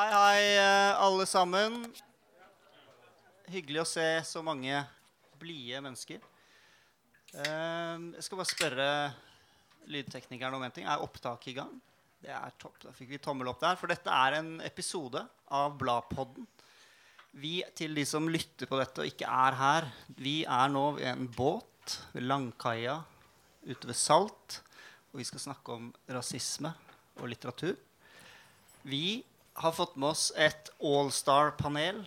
Hei, hei, eh, alle sammen. Hyggelig å se så mange blide mennesker. Eh, Jeg skal bare spørre lydteknikeren om en ting. Er opptaket i gang? Det er topp. Da fikk vi tommel opp der. For dette er en episode av Bladpodden. Vi til de som lytter på dette og ikke er her, vi er nå ved en båt ved Langkaia ute ved Salt. Og vi skal snakke om rasisme og litteratur. Vi har fått med oss et allstar-panel.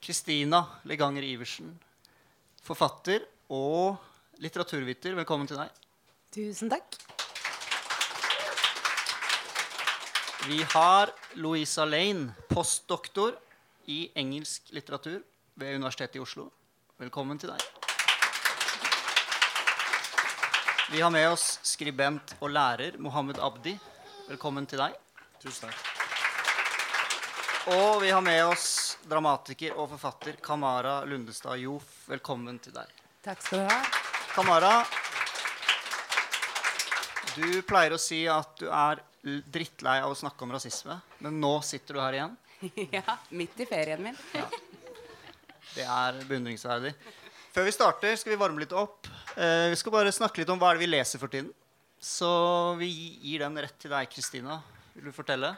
Kristina Leganger Iversen, forfatter og litteraturviter. Velkommen til deg. Tusen takk. Vi har Louisa Lane, postdoktor i engelsk litteratur ved Universitetet i Oslo. Velkommen til deg. Vi har med oss skribent og lærer Mohammed Abdi. Velkommen til deg. Tusen takk. Og vi har med oss dramatiker og forfatter Kamara Lundestad Jof. Velkommen til deg. Takk skal du ha. Kamara, du pleier å si at du er drittlei av å snakke om rasisme, men nå sitter du her igjen. ja, midt i ferien min. Det er beundringsverdig. Før vi starter, skal vi varme litt opp. Eh, vi skal bare snakke litt om hva er det vi leser for tiden. Så vi gir den rett til deg, Kristina. Vil du fortelle?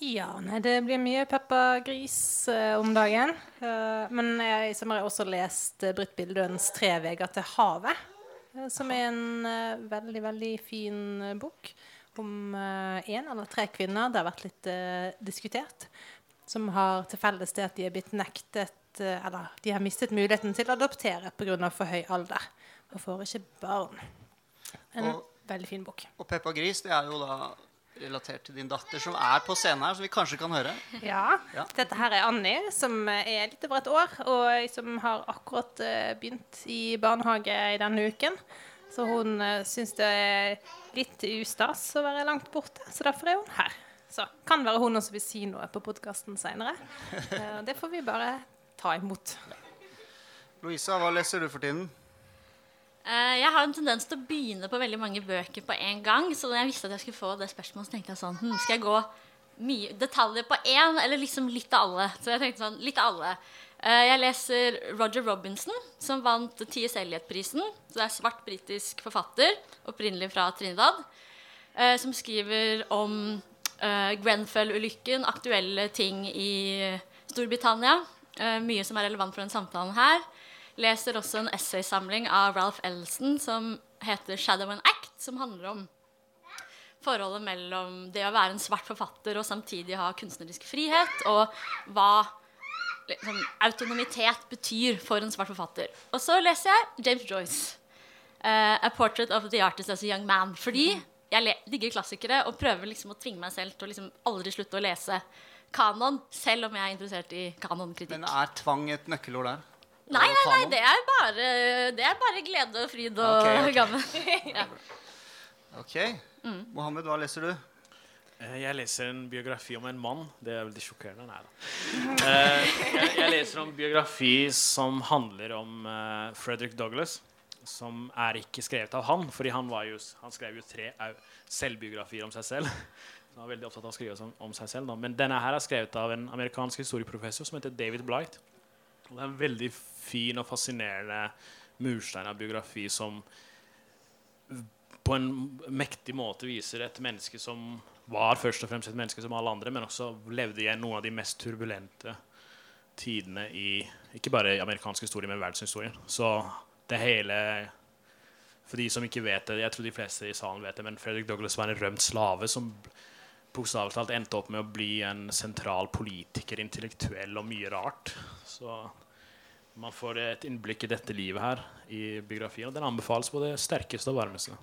Ja, nei, det blir mye Peppa Gris eh, om dagen. Uh, men jeg som har også lest uh, Britt Bildøens 'Tre veger til havet', eh, som er en eh, veldig, veldig fin eh, bok om én eller tre kvinner. Det har vært litt eh, diskutert. Som har til felles det at de er blitt nektet eh, Eller de har mistet muligheten til å adoptere pga. for høy alder. Og får ikke barn. En Og- veldig fin bok. Og Peppa Gris det er jo da relatert til din datter, som er på scenen her, som vi kanskje kan høre. Ja. Ja. Dette her er Annie, som er litt over et år, og som har akkurat eh, begynt i barnehage i denne uken. Så hun uh, syns det er litt ustas å være langt borte, så derfor er hun her. Så kan være hun også vil si noe på podkasten seinere. det får vi bare ta imot. Louisa, hva leser du for tiden? Eh, jeg har en tendens til å begynne på veldig mange bøker på en gang. Så da jeg visste at jeg skulle få det spørsmålet, så tenkte jeg sånn hm, Skal jeg gå mye detaljer på én, eller liksom litt av alle? Så jeg tenkte sånn, litt av alle. Eh, jeg leser Roger Robinson, som vant T.S. Eliot-prisen. Så det er svart britisk forfatter, opprinnelig fra Trinidad, eh, som skriver om Grenfell-ulykken, aktuelle ting i Storbritannia. Mye som er relevant for den samtalen her. Leser også en essaysamling av Ralph Ellison som heter 'Shadow and Act', som handler om forholdet mellom det å være en svart forfatter og samtidig ha kunstnerisk frihet, og hva liksom, autonomitet betyr for en svart forfatter. Og så leser jeg James Joyce. uh, 'A Portrait of the Artist as a Young Man'. Fordi jeg digger klassikere og prøver liksom å tvinge meg selv til å liksom aldri slutte å lese kanon, selv om jeg er interessert i kanonkritikk. Men er tvang et nøkkelord der? Nei, nei, nei, det er bare, det er bare glede og fryd og Ok, ok. gammen. ja. Ok. Mohammed, hva leser du? Eh, Jeg leser en biografi om en mann. Det er veldig sjokkerende. Nei da. Eh, Jeg, jeg leser om biografi som handler om eh, Frederick Douglass. Som er ikke skrevet av han, fordi han, var jo, han skrev jo tre selvbiografier om seg selv. Så han var veldig opptatt av å skrive om, om seg selv. Da. Men denne her er skrevet av en amerikansk historieprofessor som heter David Blight. Og det er en veldig fin og fascinerende murstein av biografi som på en mektig måte viser et menneske som var først og fremst et menneske som alle andre, men også levde i noen av de mest turbulente tidene i ikke bare i amerikansk historie, men verdenshistorien. Så det hele For de som ikke vet det, jeg tror de fleste i salen vet det, men Fredrik Douglas var en rømt slave som bokstavelig talt endte opp med å bli en sentral politiker, intellektuell og mye rart. Så man får et innblikk i dette livet her i biografien, og den anbefales på det sterkeste og varmeste.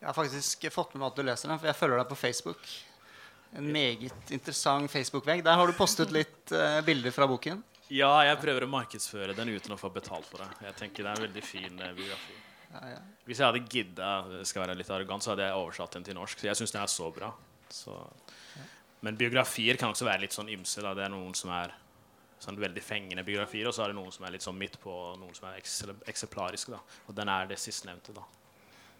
Jeg har faktisk fått med meg at du leser den, for jeg følger deg på Facebook. En meget interessant Facebook-vegg. Der har du postet litt uh, bilder fra boken. Ja, jeg prøver å markedsføre den uten å få betalt for det. Jeg tenker Det er en veldig fin uh, biografi. Hvis jeg hadde gidda, skal være litt arrogant, så hadde jeg oversatt den til norsk. Så jeg syns den er så bra. Så. Men biografier kan også være litt sånn ymse. Da. Det er noen som er sånn veldig fengende biografier, og så er det noen som er litt sånn midt på, og noen som er eksemplariske. Da. Og den er det sistnevnte, da.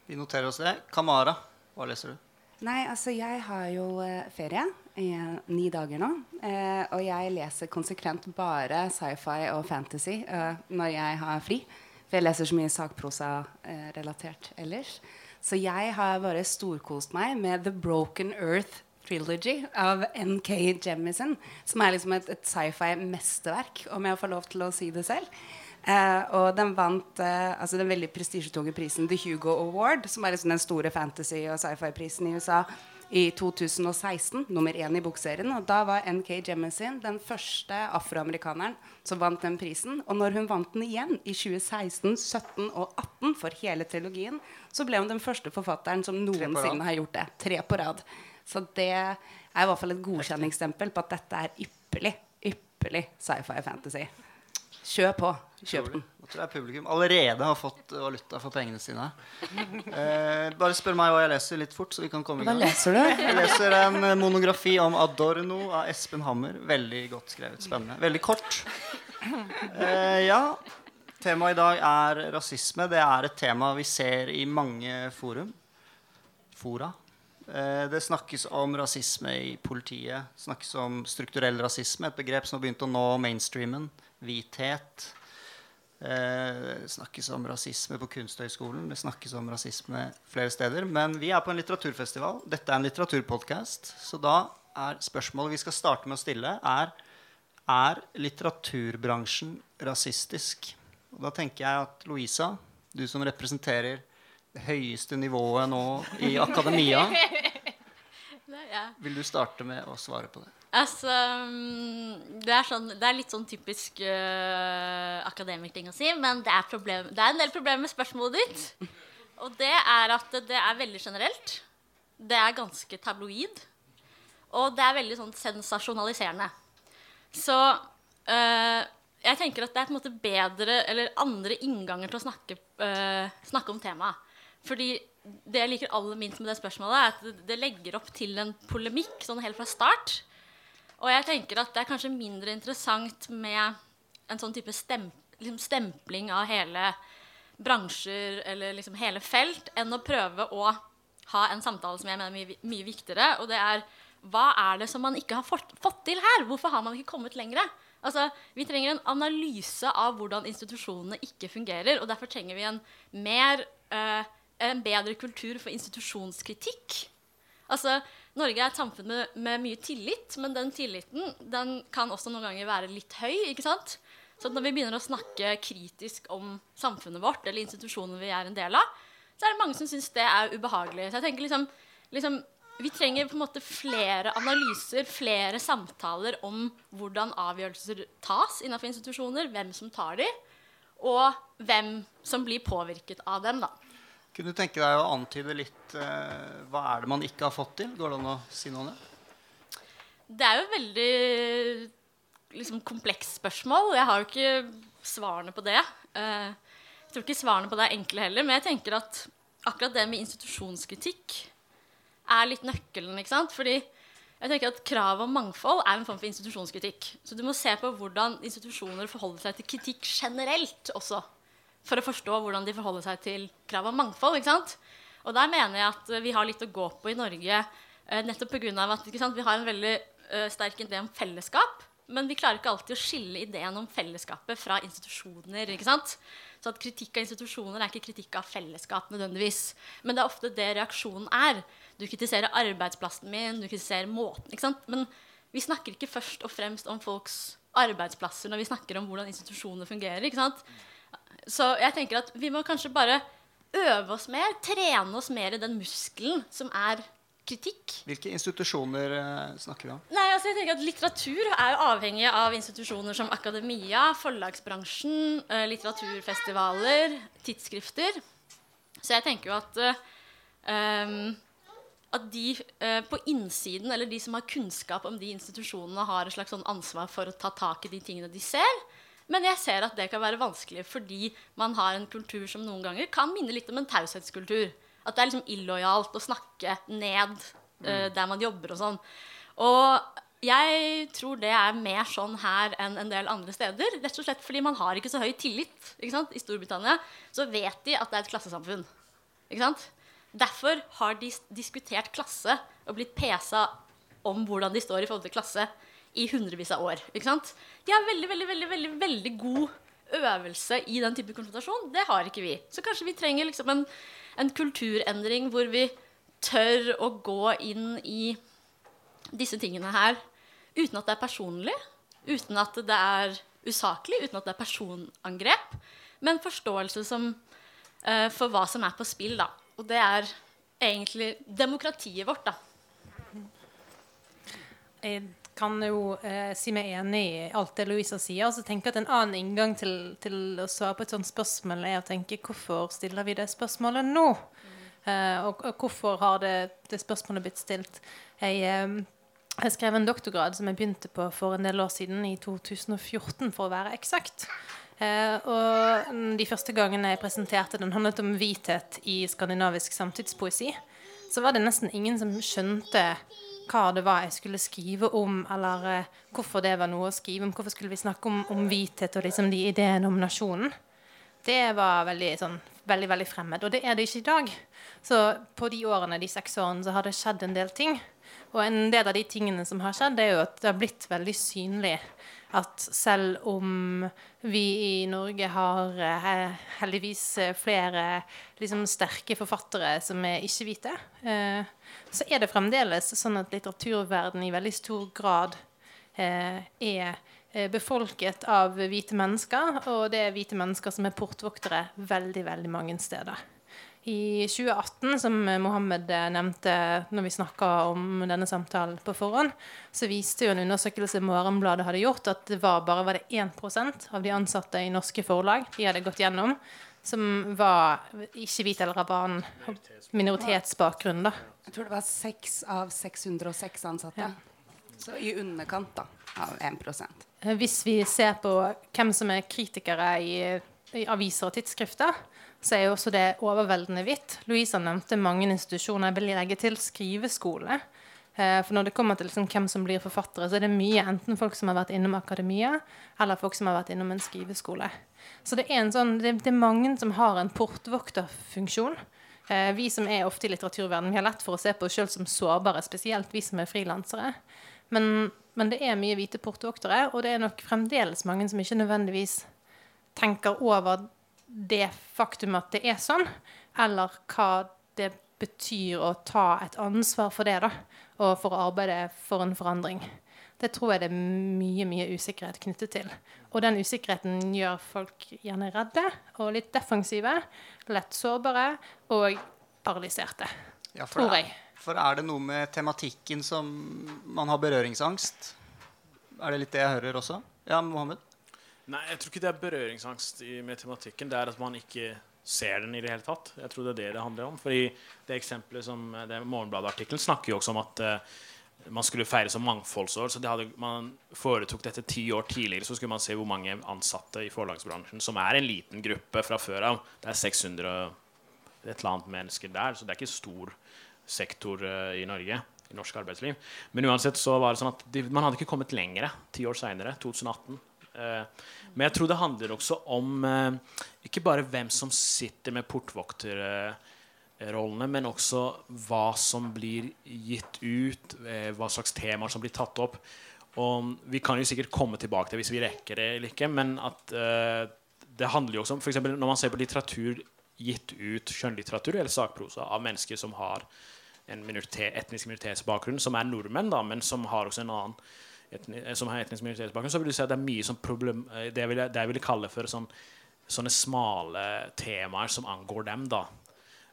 Vi noterer oss det. Kamara, hva leser du? Nei, altså jeg har jo eh, ferie i eh, ni dager nå. Eh, og jeg leser konsekvent bare sci-fi og fantasy eh, når jeg har fri. For jeg leser så mye sakprosa-relatert ellers. Så jeg har bare storkost meg med The Broken Earth Trilogy av NK Jemison. Som er liksom et, et sci-fi-mesterverk, om jeg får lov til å si det selv. Eh, og den vant eh, altså den veldig prestisjetunge prisen The Hugo Award, som er liksom den store fantasy- og sci-fi-prisen i USA i 2016. Nummer én i bokserien. Og da var NK Jemisin den første afroamerikaneren som vant den prisen. Og når hun vant den igjen i 2016, 17 og 18 for hele trilogien, så ble hun den første forfatteren som noensinne har gjort det. Tre på rad. Så det er i hvert fall et godkjenningsstempel på at dette er ypperlig, ypperlig sci-fi fantasy. Kjør på. Kjøp den. Nå tror jeg publikum allerede har fått valuta for pengene sine. Eh, bare spør meg hva jeg leser litt fort, så vi kan komme i Hva gang. leser du? Jeg leser en eh, monografi om Adorno av Espen Hammer. Veldig godt skrevet. Spennende. Veldig kort. Eh, ja. Temaet i dag er rasisme. Det er et tema vi ser i mange forum. Fora. Eh, det snakkes om rasisme i politiet. snakkes om strukturell rasisme, et begrep som har begynt å nå mainstreamen. Hvithet. Eh, Det snakkes om rasisme på Kunsthøgskolen. Det snakkes om rasisme flere steder. Men vi er på en litteraturfestival. Dette er en litteraturpodkast. Så da er spørsmålet vi skal starte med å stille, er er litteraturbransjen rasistisk. Og da tenker jeg at Louisa, du som representerer det høyeste nivået nå i akademia, vil du starte med å svare på det? Altså, mm, det, er sånn, det er litt sånn typisk uh, akademikerting å si, men det er, problem, det er en del problemer med spørsmålet ditt. Og det er at det er veldig generelt. Det er ganske tabloid. Og det er veldig sånn sensasjonaliserende. Så uh, jeg tenker at det er på en måte bedre eller andre innganger til å snakke, uh, snakke om temaet. Fordi det jeg liker aller minst med det spørsmålet, er at det, legger opp til en polemikk sånn helt fra start. Og jeg tenker at det er kanskje mindre interessant med en sånn type stem, liksom stempling av hele bransjer eller liksom hele felt enn å prøve å ha en samtale som jeg mener er mye, mye viktigere. Og det er hva er det som man ikke har fått, fått til her? Hvorfor har man ikke kommet lenger? Altså, vi trenger en analyse av hvordan institusjonene ikke fungerer. Og derfor trenger vi en, mer, uh, en bedre kultur for institusjonskritikk. Altså, Norge er et samfunn med, med mye tillit, men den tilliten den kan også noen ganger være litt høy. ikke sant? Så når vi begynner å snakke kritisk om samfunnet vårt eller institusjonene vi er en del av, så er det mange som syns det er ubehagelig. Så jeg tenker liksom, liksom Vi trenger på en måte flere analyser, flere samtaler om hvordan avgjørelser tas innenfor institusjoner, hvem som tar de, og hvem som blir påvirket av dem. da. Kunne du tenke deg å antyde litt eh, hva er det man ikke har fått til? Går det an å si noe om det? Det er jo et veldig liksom, komplekst spørsmål. Jeg har jo ikke svarene på det. Eh, jeg tror ikke svarene på det er enkle heller, men jeg tenker at akkurat det med institusjonskritikk er litt nøkkelen. ikke sant? Fordi jeg tenker at Kravet om mangfold er en form for institusjonskritikk. Så du må se på hvordan institusjoner forholder seg til kritikk generelt også. For å forstå hvordan de forholder seg til krav om mangfold. ikke sant? Og der mener jeg at vi har litt å gå på i Norge eh, nettopp pga. at sant, vi har en veldig eh, sterk idé om fellesskap. Men vi klarer ikke alltid å skille ideen om fellesskapet fra institusjoner. ikke sant? Så at kritikk av institusjoner er ikke kritikk av fellesskap nødvendigvis. Men det er ofte det reaksjonen er. Du kritiserer arbeidsplassen min, du kritiserer måten. ikke sant? Men vi snakker ikke først og fremst om folks arbeidsplasser når vi snakker om hvordan institusjoner fungerer. ikke sant? Så jeg tenker at vi må kanskje bare øve oss mer, trene oss mer i den muskelen som er kritikk. Hvilke institusjoner eh, snakker vi om? Nei, altså jeg tenker at Litteratur er jo avhengig av institusjoner som akademia, forlagsbransjen, eh, litteraturfestivaler, tidsskrifter. Så jeg tenker jo at, um, at de uh, på innsiden, eller de som har kunnskap om de institusjonene, har et slags sånn ansvar for å ta tak i de tingene de ser. Men jeg ser at det kan være vanskelig fordi man har en kultur som noen ganger kan minne litt om en taushetskultur. At det er liksom illojalt å snakke ned uh, der man jobber og sånn. Og jeg tror det er mer sånn her enn en del andre steder. Rett og slett fordi man har ikke så høy tillit. I Storbritannia så vet de at det er et klassesamfunn. Derfor har de diskutert klasse og blitt pesa om hvordan de står i forhold til klasse i hundrevis av år. Ikke sant? De har veldig, veldig, veldig, veldig, veldig god øvelse i den type konfrontasjon. Det har ikke vi. Så kanskje vi trenger liksom en, en kulturendring hvor vi tør å gå inn i disse tingene her uten at det er personlig, uten at det er usaklig, uten at det er personangrep, men forståelse som, uh, for hva som er på spill. Da. Og det er egentlig demokratiet vårt. Da. Kan jo eh, si meg enig i alt det Louisa sier. Så tenker jeg at En annen inngang til, til å svare på et sånt spørsmål er å tenke hvorfor stiller vi det spørsmålet nå? Eh, og, og hvorfor har det, det spørsmålet blitt stilt? Jeg, eh, jeg skrev en doktorgrad som jeg begynte på for en del år siden, i 2014 for å være eksakt. Eh, og de første gangene jeg presenterte den, handlet om hvithet i skandinavisk samtidspoesi. Så var det nesten ingen som skjønte hva det var jeg skulle skrive om, eller eh, hvorfor det var noe å skrive om. Hvorfor skulle vi snakke om, om hvithet og liksom de ideene om nasjonen? Det var veldig, sånn, veldig, veldig fremmed. Og det er det ikke i dag. Så på de årene, de seks årene så har det skjedd en del ting. Og en del av de tingene som har skjedd, det er jo at det har blitt veldig synlig at selv om vi i Norge har eh, heldigvis eh, flere liksom, sterke forfattere som er ikke-hvite, eh, så er det fremdeles sånn at litteraturverden i veldig stor grad eh, er eh, befolket av hvite mennesker, og det er hvite mennesker som er portvoktere veldig, veldig mange steder. I 2018, som Mohammed eh, nevnte når vi snakka om denne samtalen på forhånd, så viste jo en undersøkelse Morgenbladet hadde gjort, at det var bare var det 1% av de ansatte i norske forlag de hadde gått gjennom, som var ikke hvit eller annen minoritetsbakgrunn. da. Jeg tror det var seks av 606 ansatte. Ja. Så i underkant da, av 1 Eh, Hvis vi ser på hvem som er kritikere i, i aviser og tidsskrifter, så er jo også det overveldende hvitt. Louisa nevnte mange institusjoner. Jeg vil legge til skriveskole. Eh, For når det kommer til liksom hvem som blir forfattere, så er det mye enten folk som har vært innom akademia, eller folk som har vært innom en skriveskole. Så det er, sånn, det, det er mange som har en portvokterfunksjon. Eh, vi som er ofte i litteraturverdenen, vi har lett for å se på oss sjøl som sårbare, spesielt vi som er frilansere. Men, men det er mye hvite portvoktere, og det er nok fremdeles mange som ikke nødvendigvis tenker over det faktum at det er sånn, eller hva det betyr å ta et ansvar for det, da, og for å arbeide for en forandring. Det tror jeg det er mye mye usikkerhet knyttet til. Og den usikkerheten gjør folk gjerne redde og litt defensive, lett sårbare og paralyserte. Ja, for, Tror jeg. er, for er det noe med tematikken som man har berøringsangst? Er det litt det jeg hører også? Ja, Mohammed? Nei, jeg tror ikke det er berøringsangst i, med tematikken. Det er at man ikke ser den i det hele tatt. Jeg tror det er det det handler om. Fordi det eksempelet som det Morgenbladet-artikkelen snakker jo også om at uh, man skulle feire som mangfoldsår. Så hadde, man foretok dette ti år tidligere, så skulle man se hvor mange ansatte i forlagsbransjen, som er en liten gruppe fra før av. Det er 600 et eller annet mennesker der, så det er ikke stor sektor uh, i Norge. I norsk arbeidsliv. Men uansett så var det sånn at de, man hadde ikke kommet lenger ti år seinere, 2018. Eh, men jeg tror det handler også om eh, ikke bare hvem som sitter med portvokterrollene, men også hva som blir gitt ut, eh, hva slags temaer som blir tatt opp. Og vi kan jo sikkert komme tilbake til hvis vi rekker det eller ikke, men at det handler jo også om eksempel når man ser på litteratur gitt ut, skjønnlitteratur eller sakprosa av mennesker som har en minoritet, etnisk minoritetsbakgrunn, som er nordmenn, da, men som har også en annen etni, eh, som har etnisk minoritetsbakgrunn, så vil du si at det er mye sånn problem, eh, det, jeg vil, det jeg ville kalle for sånn, sånne smale temaer som angår dem. da.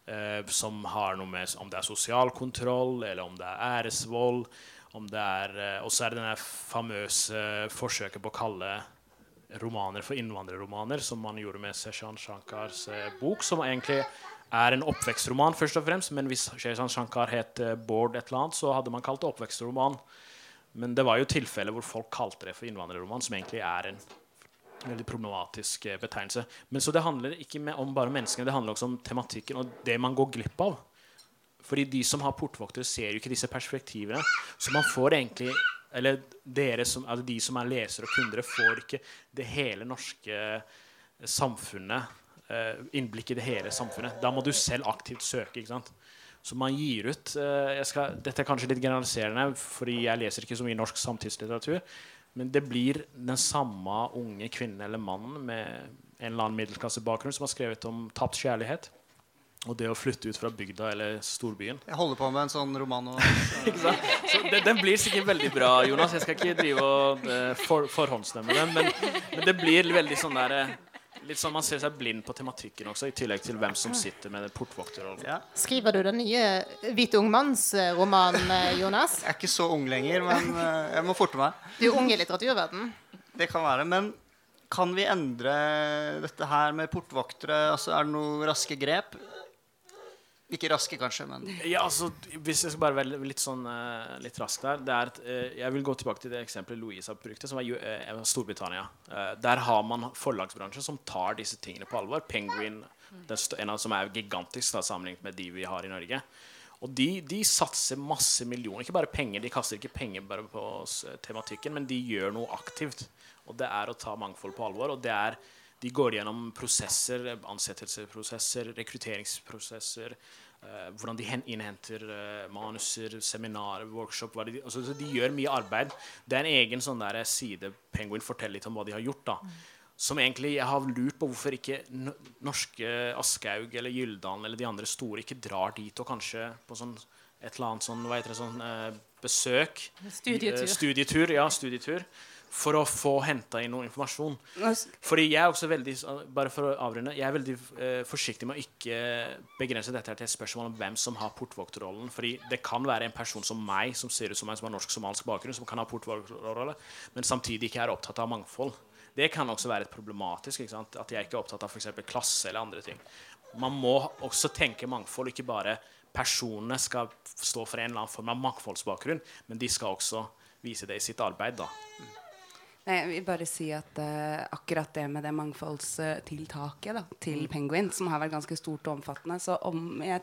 Eh, som har noe med om det er sosial kontroll, eller om det er æresvold. om det er, eh, Og så er det denne famøse forsøket på å kalle romaner for innvandrerromaner, som man gjorde med Seshan Shankars eh, bok, som egentlig er en oppvekstroman, først og fremst. Men hvis Seshan Shankar het Bård et eller annet, så hadde man kalt det oppvekstroman. Men det var jo tilfeller hvor folk kalte det for innvandrerroman, som egentlig er en veldig problematisk eh, betegnelse. Men så det handler ikke om bare menneskene, det handler også om tematikken og det man går glipp av. Fordi de som har portvoktere, ser jo ikke disse perspektivene. Så man får egentlig Eller som, altså de som er lesere og kunder, får ikke det hele norske samfunnet eh, innblikk i det hele samfunnet. Da må du selv aktivt søke. ikke sant? Så man gir ut eh, jeg skal, Dette er kanskje litt generaliserende, fordi jeg leser ikke så mye norsk samtidslitteratur. Men det blir den samme unge kvinnen eller mannen med en eller annen middelklassebakgrunn som har skrevet om tapt kjærlighet. Og det å flytte ut fra bygda eller storbyen. Jeg holder på med en sånn roman nå. Sant? Så det, Den blir sikkert veldig bra, Jonas. Jeg skal ikke drive og eh, for, forhåndsstemme den. Men, men det blir veldig sånn der eh, Litt sånn Man ser seg blind på tematikken også, i tillegg til hvem som sitter med portvokterrollen. Ja. Skriver du den nye Hvit ungmannsromanen, eh, Jonas? Jeg er ikke så ung lenger, men eh, jeg må forte meg. Du er ung i litteraturverden. Det kan være. Men kan vi endre dette her med portvoktere? Altså, er det noen raske grep? Ikke raske, kanskje, men Ja, altså, Hvis jeg skal bare være litt sånn eh, litt rask der er et, eh, Jeg vil gå tilbake til det eksempelet Louise brukte, som jo- eh, Storbritannia. Der har man forlagsbransjen som tar disse tingene på alvor. Penguin, en av som er gigantisk da, sammenlignet med de vi har i Norge. Og de, de satser masse millioner. Ikke bare penger, de kaster ikke penger bare på tematikken, men de gjør noe aktivt. Og det er å ta mangfold på alvor. Og det er de går gjennom prosesser, ansettelsesprosesser, rekrutteringsprosesser. Eh, hvordan de innhenter eh, manuser, seminarer, workshop. De, altså, så de gjør mye arbeid. Det er en egen sånn der side Penguin forteller litt om hva de har gjort. da. Som egentlig jeg har lurt på hvorfor ikke norske Aschehoug eller Gyldalen eller de andre store ikke drar dit og kanskje på sånn et eller annet sånn, hva heter det, sånn eh, besøk. Studietur. Eh, studietur, ja, studietur. For å få henta inn noe informasjon. Fordi jeg er også veldig bare for å avrunde, jeg er veldig eh, forsiktig med å ikke begrense dette her til et spørsmål om hvem som har portvokterrollen. Fordi det kan være en person som meg, som ser ut som meg, som har norsk-somalsk bakgrunn, som kan ha portvokterrolle, men samtidig ikke er opptatt av mangfold. Det kan også være et problematisk. At jeg ikke er opptatt av f.eks. klasse eller andre ting. Man må også tenke mangfold, ikke bare personene skal stå for en eller annen form av mangfoldsbakgrunn, men de skal også vise det i sitt arbeid. da. Nei, jeg vil bare si at uh, akkurat det med det mangfoldstiltaket da, til Penguin, som har vært ganske stort og omfattende Så om jeg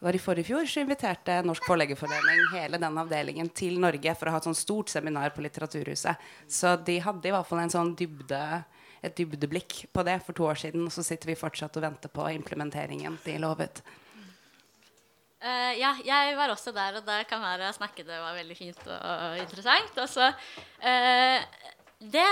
var i forrige fjor, så inviterte Norsk Forleggerforening hele den avdelingen til Norge for å ha et sånt stort seminar på Litteraturhuset. Så de hadde i hvert fall en sånn dybde, et dybdeblikk på det for to år siden. Og så sitter vi fortsatt og venter på implementeringen de lovet. Eh, ja, jeg var også der, og der kan være snakke det var veldig fint og interessant. Og så, uh, det,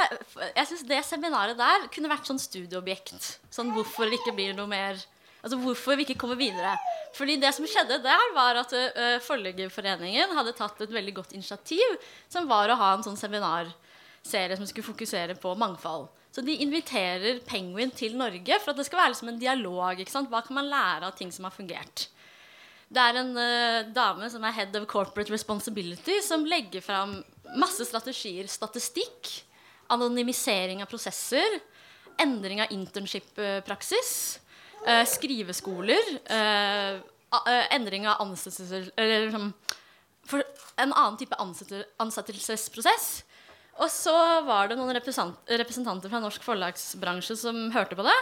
jeg syns det seminaret der kunne vært sånn studieobjekt. Sånn hvorfor det ikke blir noe mer Altså hvorfor vi ikke kommer videre. Fordi det som skjedde der, var at uh, Forleggerforeningen hadde tatt et veldig godt initiativ, som var å ha en sånn seminarserie som skulle fokusere på mangfold. Så de inviterer Penguin til Norge for at det skal være liksom en dialog. Hva kan man lære av ting som har fungert? Det er en uh, dame som er head of corporate responsibility, som legger fram masse strategier. Statistikk, anonymisering av prosesser, endring av internship-praksis, uh, skriveskoler, uh, endring av ansettelser Eller liksom en annen type ansettelsesprosess. Og så var det noen representanter fra norsk forlagsbransje som hørte på det.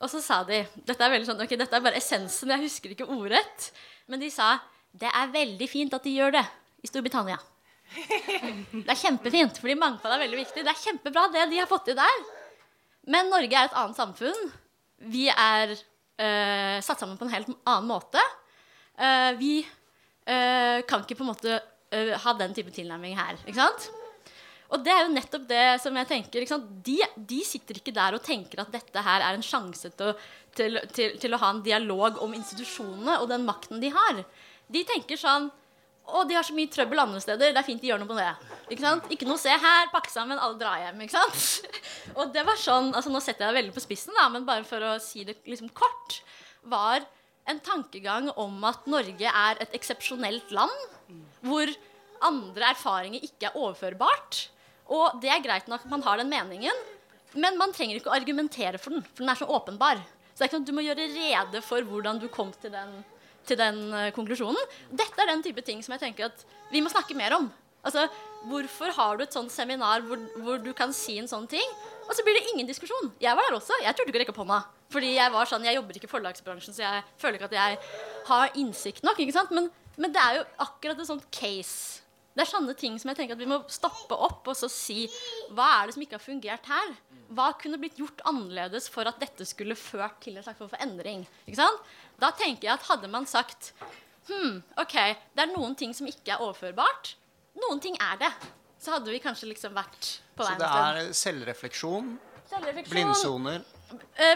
Og så sa de Dette er veldig sånn, ok, dette er bare essensen, jeg husker ikke ordrett. Men de sa det er veldig fint at de gjør det i Storbritannia. Det er kjempefint, fordi mangfold er veldig viktig. Det er kjempebra, det de har fått til der. Men Norge er et annet samfunn. Vi er øh, satt sammen på en helt annen måte. Uh, vi eh, kan ikke på en måte eh, ha den type tilnærming her. Ikke sant? Og det er jo nettopp det som jeg tenker? De, de sitter ikke der og tenker at dette her er en sjanse til, å- til, til, til å ha en dialog om institusjonene og den makten de har. De tenker sånn Å, de har så mye trøbbel andre steder. Det er fint de gjør noe på det. Ikke sant? Ikke noe se her. Pakke sammen, alle drar hjem. Ikke sant? Og det var sånn altså Nå setter jeg det veldig på spissen, da, men bare for å si det liksom kort, var en tankegang om at Norge er et eksepsjonelt land hvor andre erfaringer ikke er overførbart. Og det er greit nok at man har den meningen, men man trenger ikke å argumentere for den, for den er så åpenbar. Så det er ikke sånn at du må gjøre rede for hvordan du kom til den, til den uh, konklusjonen. Dette er den type ting som jeg tenker at vi må snakke mer om. Altså, Hvorfor har du et sånt seminar hvor, hvor du kan si en sånn ting, og så blir det ingen diskusjon? Jeg var der også. Jeg turte ikke å rekke opp hånda. Fordi jeg var sånn, jeg jobber ikke i forlagsbransjen, så jeg føler ikke at jeg har innsikt nok. ikke sant? Men, men det er jo akkurat et sånt case. Det er sånne ting som jeg tenker at vi må stoppe opp og så si hva er det som ikke har fungert her? Hva kunne blitt gjort annerledes for at dette skulle ført til en slags form for endring? Da tenker jeg at hadde man sagt hm, ok, det er noen ting som ikke er overførbart. Noen ting er det. Så hadde vi kanskje liksom vært på Så veien det et sted. er selvrefleksjon, blindsoner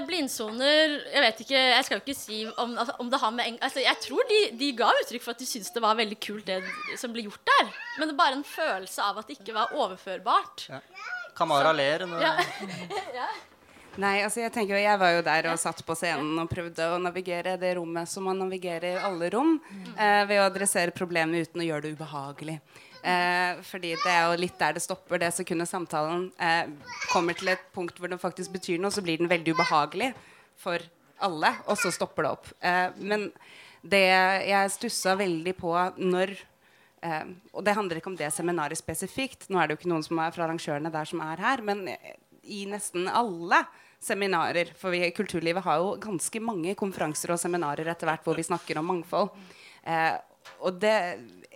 blindsoner Jeg vet ikke, jeg skal jo ikke si om, altså, om det har med eng altså, Jeg tror de, de ga uttrykk for at de syntes det var veldig kult, det som ble gjort der. Men det er bare en følelse av at det ikke var overførbart. Kamara ler. Når, Ja. Nei, altså jeg tenker jo, jeg var jo der og satt på scenen og prøvde å navigere det rommet som man navigerer i alle rom, eh, ved å adressere problemet uten å gjøre det ubehagelig. Eh, fordi det er jo litt der det stopper. Det sekundet samtalen eh, kommer til et punkt hvor den faktisk betyr noe, så blir den veldig ubehagelig for alle, og så stopper det opp. Eh, men det jeg stussa veldig på når Eh, og det handler ikke om det seminaret spesifikt. Nå er det jo ikke noen som er fra arrangørene der som er her, men i nesten alle seminarer For vi, kulturlivet har jo ganske mange konferanser og seminarer etter hvert hvor vi snakker om mangfold. Eh, og det,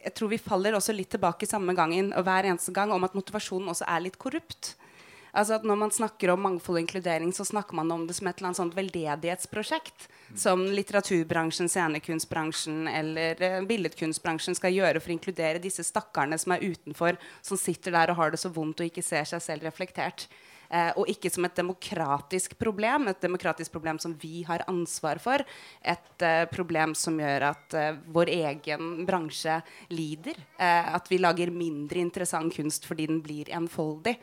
jeg tror vi faller også litt tilbake samme gangen og hver eneste gang om at motivasjonen også er litt korrupt. Altså at Når man snakker om mangfold og inkludering, så snakker man om det som et eller annet sånt veldedighetsprosjekt. Som litteraturbransjen, scenekunstbransjen eller eh, billedkunstbransjen skal gjøre for å inkludere disse stakkarene som er utenfor, som sitter der og har det så vondt og ikke ser seg selv reflektert. Eh, og ikke som et demokratisk problem, et demokratisk problem som vi har ansvar for. Et eh, problem som gjør at eh, vår egen bransje lider. At vi lager mindre interessant kunst fordi den blir enfoldig.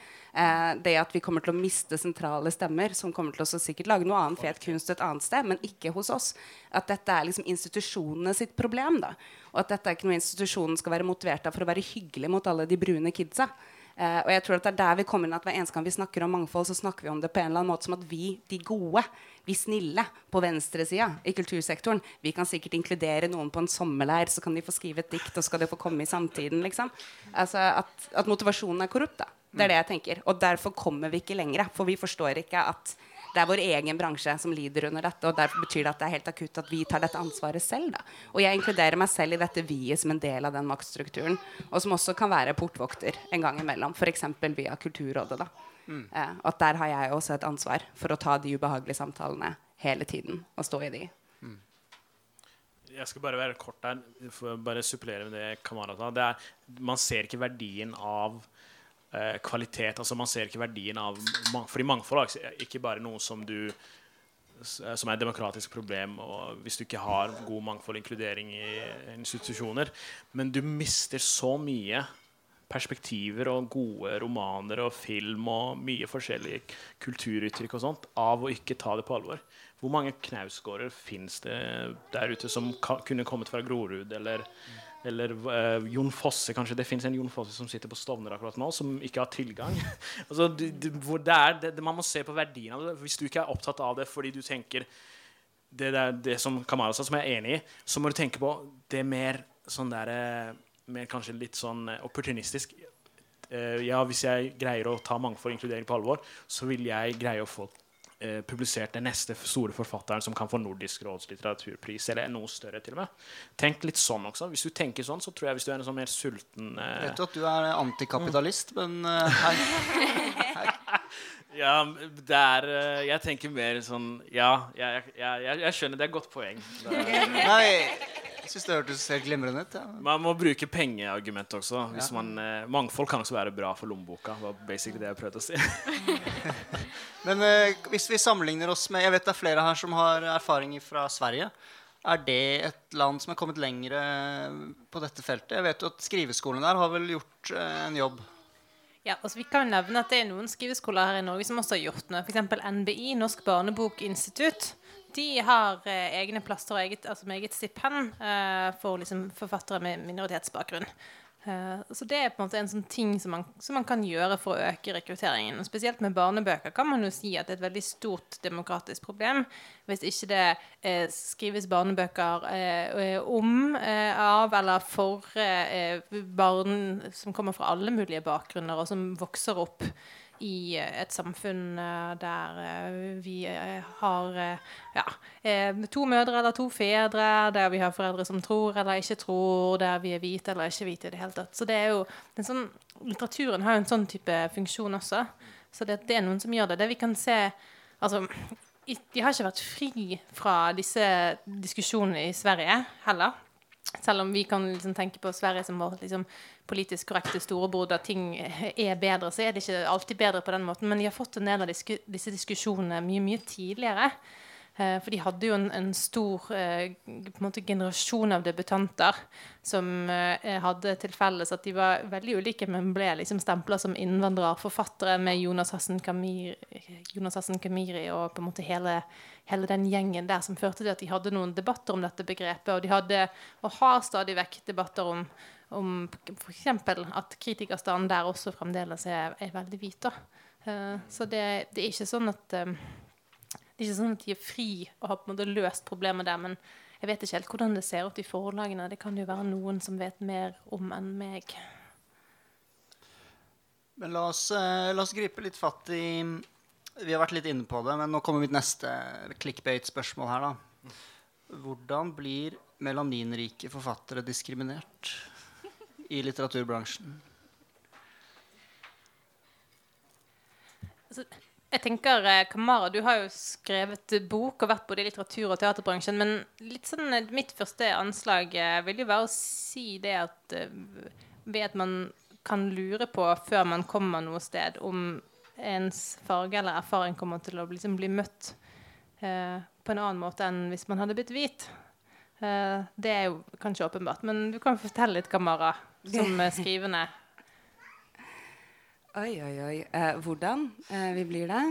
Det at vi kommer til å miste sentrale stemmer, som kommer til å sikkert lage noe annen fet kunst et annet sted, men ikke hos oss. At dette er liksom institusjonene sitt problem. da. Og at dette er ikke noe institusjonen skal være motivert av for å være hyggelig mot alle de brune kidsa. Eh, og jeg tror at det er der vi kommer inn at Hver eneste gang vi snakker om mangfold, så snakker vi om det på en eller annen måte som at vi, de gode, vi snille på venstresida i kultursektoren, vi kan sikkert inkludere noen på en sommerleir, så kan de få skrive et dikt, og skal de få komme i samtiden. liksom. Altså At, at motivasjonen er korrupt. da. Det er det jeg tenker. Og derfor kommer vi ikke lenger. For vi forstår ikke at det er vår egen bransje som lider under dette. Og derfor betyr det at det er helt akutt at vi tar dette ansvaret selv. Da. Og jeg inkluderer meg selv i dette vi-et som en del av den maktstrukturen. Og som også kan være portvokter en gang imellom. F.eks. via Kulturrådet. Da. Eh, at der har jeg også et ansvar for å ta de ubehagelige samtalene hele tiden. Og stå i de. Jeg skal bare være kort der, for å bare supplere med det Kamara sa. Det er, man ser ikke verdien av kvalitet. altså Man ser ikke verdien av Fordi mangfold er ikke bare noe som du som er et demokratisk problem hvis du ikke har god mangfold og inkludering i institusjoner. Men du mister så mye perspektiver og gode romaner og film og mye forskjellige kulturuttrykk og sånt av å ikke ta det på alvor. Hvor mange knausgårder fins det der ute som kunne kommet fra Grorud eller eller uh, Jon Fosse, kanskje. Det fins en Jon Fosse som sitter på Stovner akkurat nå, som ikke har tilgang. altså, det, hvor det er, det, man må se på verdien av det. Hvis du ikke er opptatt av det fordi du tenker det, der, det som Kamara sa, som jeg er enig i, så må du tenke på det mer sånn der eh, Mer kanskje litt sånn eh, opportunistisk. Uh, ja, hvis jeg greier å ta mangfold og inkludering på alvor, så vil jeg greie å få eh, publisert den neste store forfatteren som kan få Nordisk råds litteraturpris, eller noe større til og med. Tenk litt sånn også. Hvis du tenker sånn, så tror jeg hvis du er en sånn mer sulten eh, Vet du at du er antikapitalist, men eh. Ja, det er eh, Jeg tenker mer sånn Ja, jeg, jeg, jeg, jeg skjønner. Det er et godt poeng. Er, Nei, jeg syns det hørtes helt glimrende ut. Ja. man må bruke pengeargument også. Hvis man, eh, mangfold kan også være bra for lommeboka. var basically det jeg prøvde å si. Men eh, hvis vi sammenligner oss med Jeg vet det er flere her som har erfaring fra Sverige. Er det et land som er kommet lengre på dette feltet? Jeg vet jo at Skriveskolen der har vel gjort en jobb. Ja, altså Vi kan nevne at det er noen skriveskoler her i Norge som også har gjort noe. F.eks. NBI, Norsk barnebokinstitutt. De har eh, egne plasser og eget, altså eget stipend eh, for liksom, forfattere med minoritetsbakgrunn. Eh, så det er på en måte en sånn ting som man, som man kan gjøre for å øke rekrutteringen. Og spesielt med barnebøker kan man jo si at det er et veldig stort demokratisk problem hvis ikke det eh, skrives barnebøker eh, om, eh, av eller for eh, barn som kommer fra alle mulige bakgrunner, og som vokser opp i eh, et samfunn eh, der eh, vi har ja, to mødre eller to fedre, der vi har foreldre som tror eller ikke tror, der vi er hvite eller ikke hvite i det hele tatt. Så det er jo sånn, Litteraturen har jo en sånn type funksjon også. Så det, det er noen som gjør det. Det vi kan se Altså, de har ikke vært fri fra disse diskusjonene i Sverige heller. Selv om vi kan liksom tenke på Sverige som vår liksom, politisk korrekte storebror da ting er bedre, så er det ikke alltid bedre på den måten. Men de har fått en del av disku, disse diskusjonene mye, mye tidligere. Eh, for de hadde jo en, en stor eh, en måte generasjon av debutanter som eh, hadde til felles at de var veldig ulike, men ble liksom stempla som innvandrerforfattere med Jonas Hassen Kamiri, Jonas Hassen Kamiri og på en måte hele, hele den gjengen der som førte til at de hadde noen debatter om dette begrepet. Og de hadde, og har stadig vekk, debatter om, om f.eks. at kritikerstanden der også fremdeles er, er veldig hvit. Eh, så det, det er ikke sånn at um, det er ikke sånn at de er fri og har på en måte løst problemet der, men jeg vet ikke helt hvordan det ser ut i forlagene. Det kan jo være noen som vet mer om enn meg. Men la oss, eh, la oss gripe litt fatt i Vi har vært litt inne på det, men nå kommer mitt neste clickbait-spørsmål her, da. Hvordan blir melaninrike forfattere diskriminert i litteraturbransjen? Altså, jeg tenker, eh, Kamara, du har jo skrevet bok og vært både i litteratur- og teaterbransjen. Men litt sånn, eh, mitt første anslag eh, vil jo være å si det at ved at man kan lure på før man kommer noe sted, om ens farge eller erfaring kommer til å liksom bli møtt eh, på en annen måte enn hvis man hadde blitt hvit. Eh, det er jo kanskje åpenbart. Men du kan fortelle litt, Kamara, som skrivende. Oi, oi, oi. Eh, hvordan eh, vi blir det?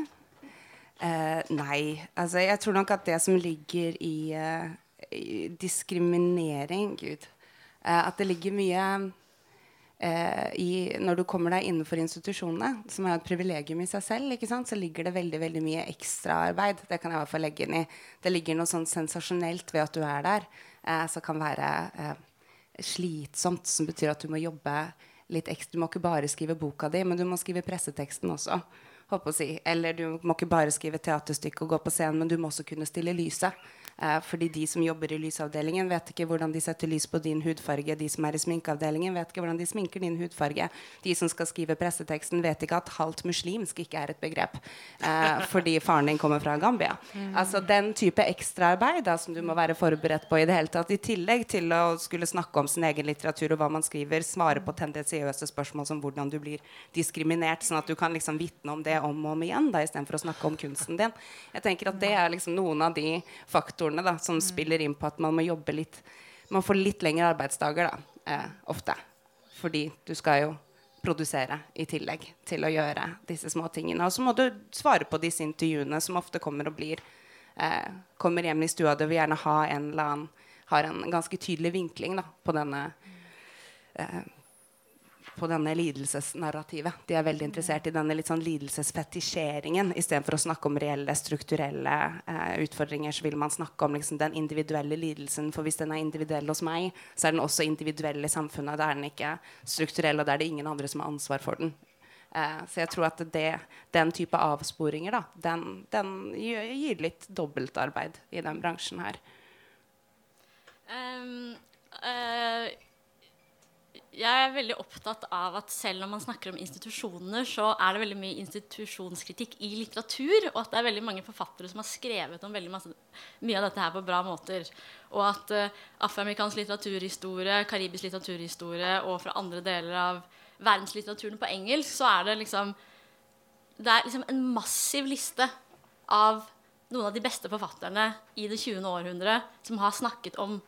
Eh, nei, altså jeg tror nok at det som ligger i, eh, i diskriminering Gud eh, At det ligger mye i Når du kommer deg innenfor institusjonene, som er et privilegium i seg selv, så ligger det veldig veldig mye ekstraarbeid. Det kan jeg i hvert fall legge inn i. Det ligger noe sånn sensasjonelt ved at du er der, eh, som kan være eh, slitsomt, som betyr at du må jobbe litt ekstra. Du må ikke bare skrive boka di, men du må skrive presseteksten også. Håper å si. Eller du må ikke bare skrive teaterstykke og gå på scenen, men du må også kunne stille lyset. Eh, fordi de som jobber i lysavdelingen, vet ikke hvordan de setter lys på din hudfarge. De som er i sminkeavdelingen, vet ikke hvordan de sminker din hudfarge. De som skal skrive presseteksten, vet ikke at halvt muslimsk ikke er et begrep. Eh, fordi faren din kommer fra Gambia. Altså den type ekstraarbeid som du må være forberedt på i det hele tatt. I tillegg til å skulle snakke om sin egen litteratur og hva man skriver, svare på tendensiøse spørsmål som hvordan du blir diskriminert, sånn at du kan liksom vitne om det om og om igjen, istedenfor å snakke om kunsten din. Jeg tenker at det er liksom noen av de faktorene da, som spiller inn på at man må jobbe litt Man får litt lengre arbeidsdager da, eh, ofte. Fordi du skal jo produsere i tillegg til å gjøre disse små tingene. Og så må du svare på disse intervjuene som ofte kommer og blir eh, Kommer hjem i stua, du vil gjerne ha en eller annen Har en ganske tydelig vinkling da, på denne eh, på denne lidelsesnarrativet. De er veldig interessert i denne litt sånn lidelsesfetisjeringen. Istedenfor å snakke om reelle, strukturelle eh, utfordringer, så vil man snakke om liksom, den individuelle lidelsen. For hvis den er individuell hos meg, så er den også individuell i samfunnet. Da er den ikke strukturell, og da er det ingen andre som har ansvar for den. Eh, så jeg tror at det, den type avsporinger, da, den, den gir, litt dobbeltarbeid i den bransjen her. Um, eh, jeg er veldig opptatt av at selv om man snakker om institusjoner, så er det veldig mye institusjonskritikk i litteratur, og at det er veldig mange forfattere som har skrevet om masse, mye av dette her på bra måter. Og at uh, afroamerikansk litteraturhistorie, karibisk litteraturhistorie og fra andre deler av verdenslitteraturen på engelsk, så er det liksom Det er liksom en massiv liste av noen av de beste forfatterne i det 20. århundre som har snakket om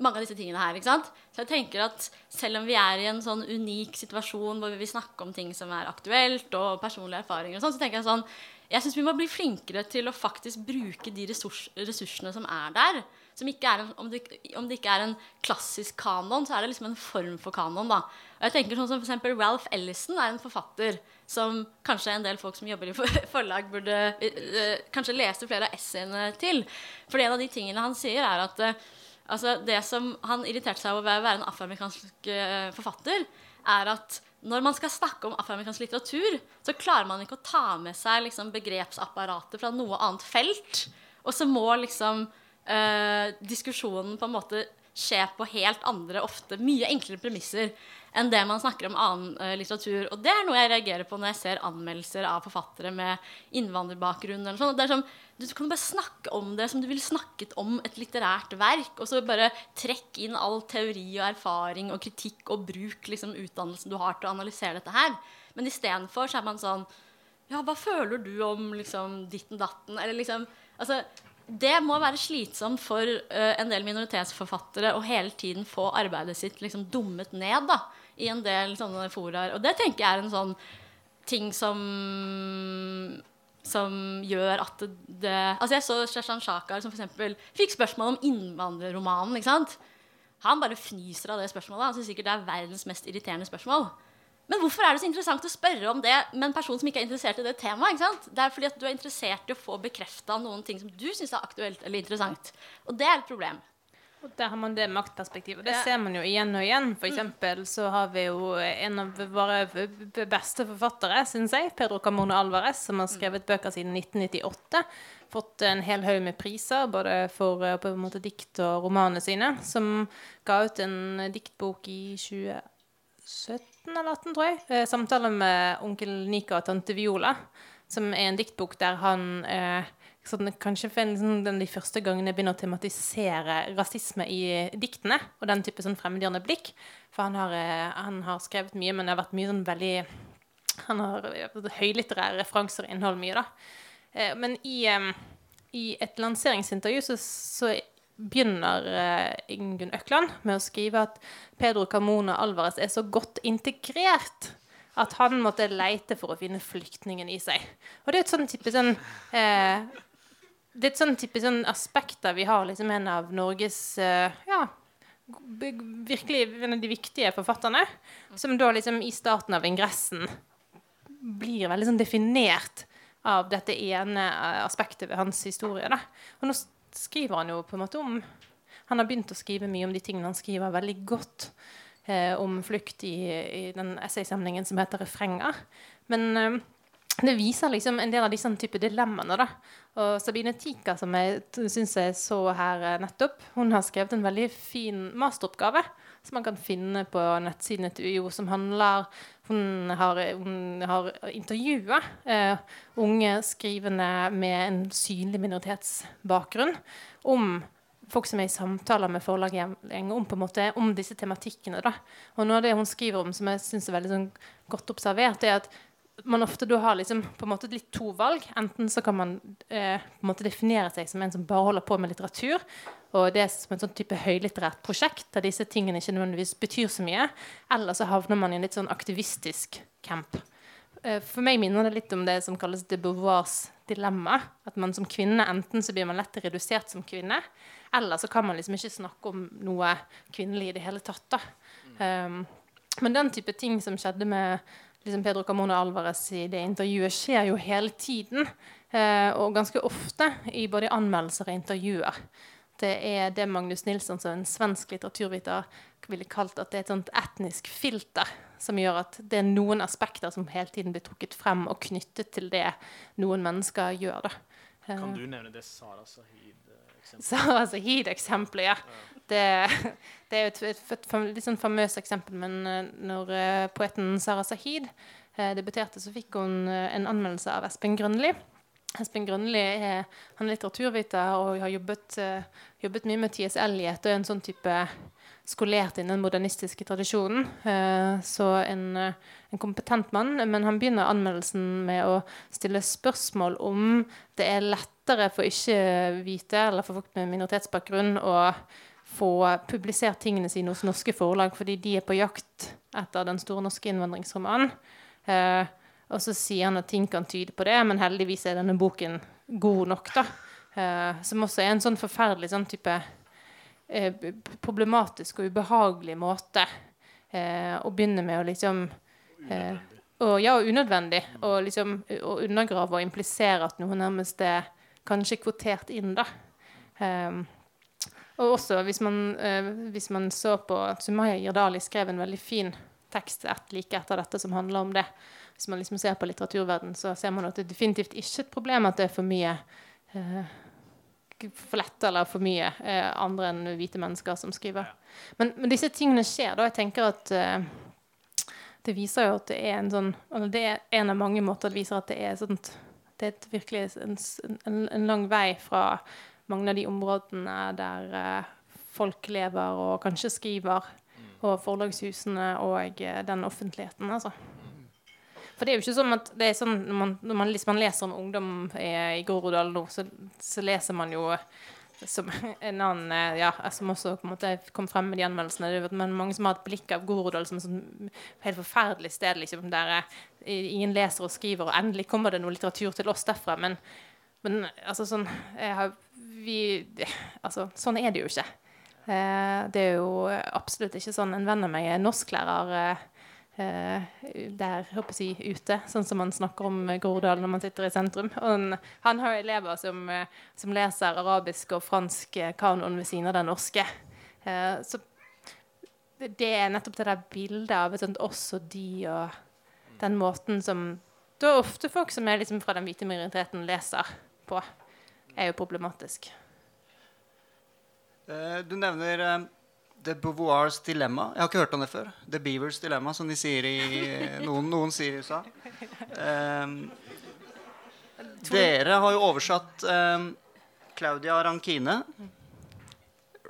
mange av disse tingene her. ikke sant? Så jeg tenker at selv om vi er i en sånn unik situasjon hvor vi vil snakke om ting som er aktuelt, og personlige erfaringer og sånn, så tenker jeg sånn Jeg syns vi må bli flinkere til å faktisk bruke de ressurs, ressursene som er der. Som ikke er en, om, det, om det ikke er en klassisk kanon, så er det liksom en form for kanon. da. Og jeg tenker sånn som for Ralph Ellison er en forfatter som kanskje en del folk som jobber i forlag, burde eh, kanskje lese flere av essayene til. For en av de tingene han sier, er at eh, Altså det som Han irriterte seg over ved å være en afroamerikansk eh, forfatter, er at når man skal snakke om afroamerikansk litteratur, så klarer man ikke å ta med seg liksom, begrepsapparatet fra noe annet felt. Og så må liksom eh, diskusjonen på en måte skje på helt andre, ofte mye enklere premisser enn det man snakker om annen eh, litteratur. Og det er noe jeg reagerer på når jeg ser anmeldelser av forfattere med innvandrerbakgrunn. Eller sånn. Det er sånn, du kan bare snakke om det som du ville snakket om et litterært verk. Og så bare trekke inn all teori og erfaring og kritikk og bruk liksom, utdannelsen du har til å analysere dette her. Men istedenfor så er man sånn Ja, hva føler du om liksom, ditten datten? Eller liksom Altså, det må være slitsomt for uh, en del minoritetsforfattere å hele tiden få arbeidet sitt liksom dummet ned da, i en del sånne foraer. Og det tenker jeg er en sånn ting som som gjør at det, Altså Jeg så Shashan Shakar som f.eks. fikk spørsmål om innvandrerromanen. ikke sant? Han bare fnyser av det spørsmålet. Han syns sikkert det er verdens mest irriterende spørsmål. Men hvorfor er det så interessant å spørre om det med en person som ikke er interessert i det temaet? ikke sant? Det er fordi at du er interessert i å få bekrefta noen ting som du syns er aktuelt eller interessant. Og det er et problem. Og der har man det maktperspektivet. Det Ja. ser man jo igjen og igjen. For eksempel så har vi jo en av våre beste forfattere, syns jeg, Pedro Camona Alvarez, som har skrevet bøker siden 1998. Fått en hel haug med priser, både for eh, på en måte dikt og romanene sine. Som ga ut en diktbok i 2017 eller 18, tror jeg. Samtaler med onkel Nika og tante Viola. Som er en diktbok der han eh, sånn, kanskje for en, sånn, de første gangene jeg begynner å tematisere rasisme i diktene. Og den type sånn fremmedgjørende blikk. For han har, eh, han har skrevet mye, men det har vært mye sånn veldig Han har eh, høylitterære referanser og innhold mye, da. Eh, men i, eh, i et lanseringsintervju så, så begynner eh, Ingunn Økland med å skrive at Pedro Camona Alvarez er så godt integrert at han måtte leite for å finne flyktningen i seg. Og det er et sånn type sånn eh, Det er et sånn type sånn aspekter vi har liksom en av Norges eh, ja, virkelig en av de viktige forfatterne, som da liksom i starten av ingressen blir veldig sånn definert av dette ene eh, aspektet ved hans historie. Da. Og nå skriver han jo på en måte om Han har begynt å skrive mye om de tingene han skriver veldig godt eh, om flukt i, i den essaysamlingen som heter 'Refrenger'. Men eh, det viser liksom en del av disse type dilemmaene. da. Og Sabine Tika, som jeg syns jeg så her eh, nettopp, hun har skrevet en veldig fin masteroppgave som man kan finne på nettsidene til UiO, som handler Hun har, hun har intervjua eh, unge skrivende med en synlig minoritetsbakgrunn om folk som er i samtaler med forlaget om, på en måte, om disse tematikkene. Da. Og noe av det hun skriver om, som jeg syns er veldig sånn, godt observert, er at man ofte da har liksom, på en måte litt to valg. Enten så kan man eh, på en måte definere seg som en som bare holder på med litteratur, og det er som en sånn type høylitterært prosjekt der disse tingene ikke nødvendigvis betyr så mye. Eller så havner man i en litt sånn aktivistisk camp. Eh, For meg minner det litt om det som kalles de Beauvoirs dilemma. At man som kvinne enten så blir man lett redusert som kvinne, eller så kan man liksom ikke snakke om noe kvinnelig i det hele tatt. da. Um, men den type ting som skjedde med liksom Pedro Camona Alvarez i det intervjuet, skjer jo hele tiden. Eh, og ganske ofte i både anmeldelser og intervjuer. Det er det Magnus Nilsson, som en svensk litteraturviter, ville kalt at det er et sånt etnisk filter som gjør at det er noen aspekter som hele tiden blir trukket frem og knyttet til det noen mennesker gjør. da. Eh, Kan du nevne det Sara Sahid-eksempelet? Sara Sahid-eksempelet, ja. Det, det er jo et, et, et, litt sånn famøst eksempel, men eh, når uh, poeten Sara Sahid uh, debuterte, så fikk hun uh, en anmeldelse av Espen Grønli. Espen Grønli er, han er litteraturviter og har jobbet, eh, jobbet mye med T.S. Eliot og en sånn type skolert innen den modernistiske tradisjonen. Eh, så en, eh, en kompetent mann. Men han begynner anmeldelsen med å stille spørsmål om det er lettere for ikke-hvite eller for folk med minoritetsbakgrunn å få publisert tingene sine hos norske forlag fordi de er på jakt etter den store norske innvandringsromanen. Eh, og så sier han at ting kan tyde på det, men heldigvis er denne boken god nok, da. Som også er en sånn forferdelig sånn type eh, problematisk og ubehagelig måte eh, å begynne med å liksom eh, og, Ja, og unødvendig. Og liksom å undergrave og implisere at noe nærmest er kanskje kvotert inn, da. Um, og også hvis man, eh, hvis man så på at Sumaya Jirdali skrev en veldig fin tekst et like etter dette som handler om det. Hvis man liksom ser på litteraturverden, så ser man at det er definitivt ikke et problem at det er for mye eh, for lett eller for mye eh, andre enn hvite mennesker som skriver. Men, men, disse tingene skjer. da, Jeg tenker at eh, det viser jo at det er en sånn eller Det er en av mange måter det viser at det er sånt Det er virkelig en, en, en, lang vei fra mange av de områdene der eh, folk lever og kanskje skriver, og forlagshusene og eh, den offentligheten, altså. For det er jo ikke sånn at det er sånn når man, når man, man leser om ungdom i, i Groruddal nå, så, så, leser man jo som en annen ja, som også på en måte kom frem med de anmeldelsene. Det men mange som har et blikk av Gorodal som et sånn helt forferdelig sted, liksom, der eh, ingen leser og skriver, og endelig kommer det noe litteratur til oss derfra. Men, men altså sånn har, vi, altså, sånn er det jo ikke. Eh, det er jo absolutt ikke sånn. En venn av meg er norsklærer. Eh, Eh, der håper jeg, ute, sånn som man snakker om Groruddalen når man sitter i sentrum. Han, han har elever som, eh, som, leser arabisk og fransk eh, kanon ved siden av den norske. så det er nettopp det der bildet av sånt oss og de og den måten som da ofte folk som er liksom fra den hvite minoriteten, leser på, er jo problematisk. Du nevner The Beauvoirs dilemma. Jeg har ikke hørt om det før. The Beavers dilemma, som de sier i noen, noen sier i USA. Um, dere har jo oversatt um, Claudia Rankine.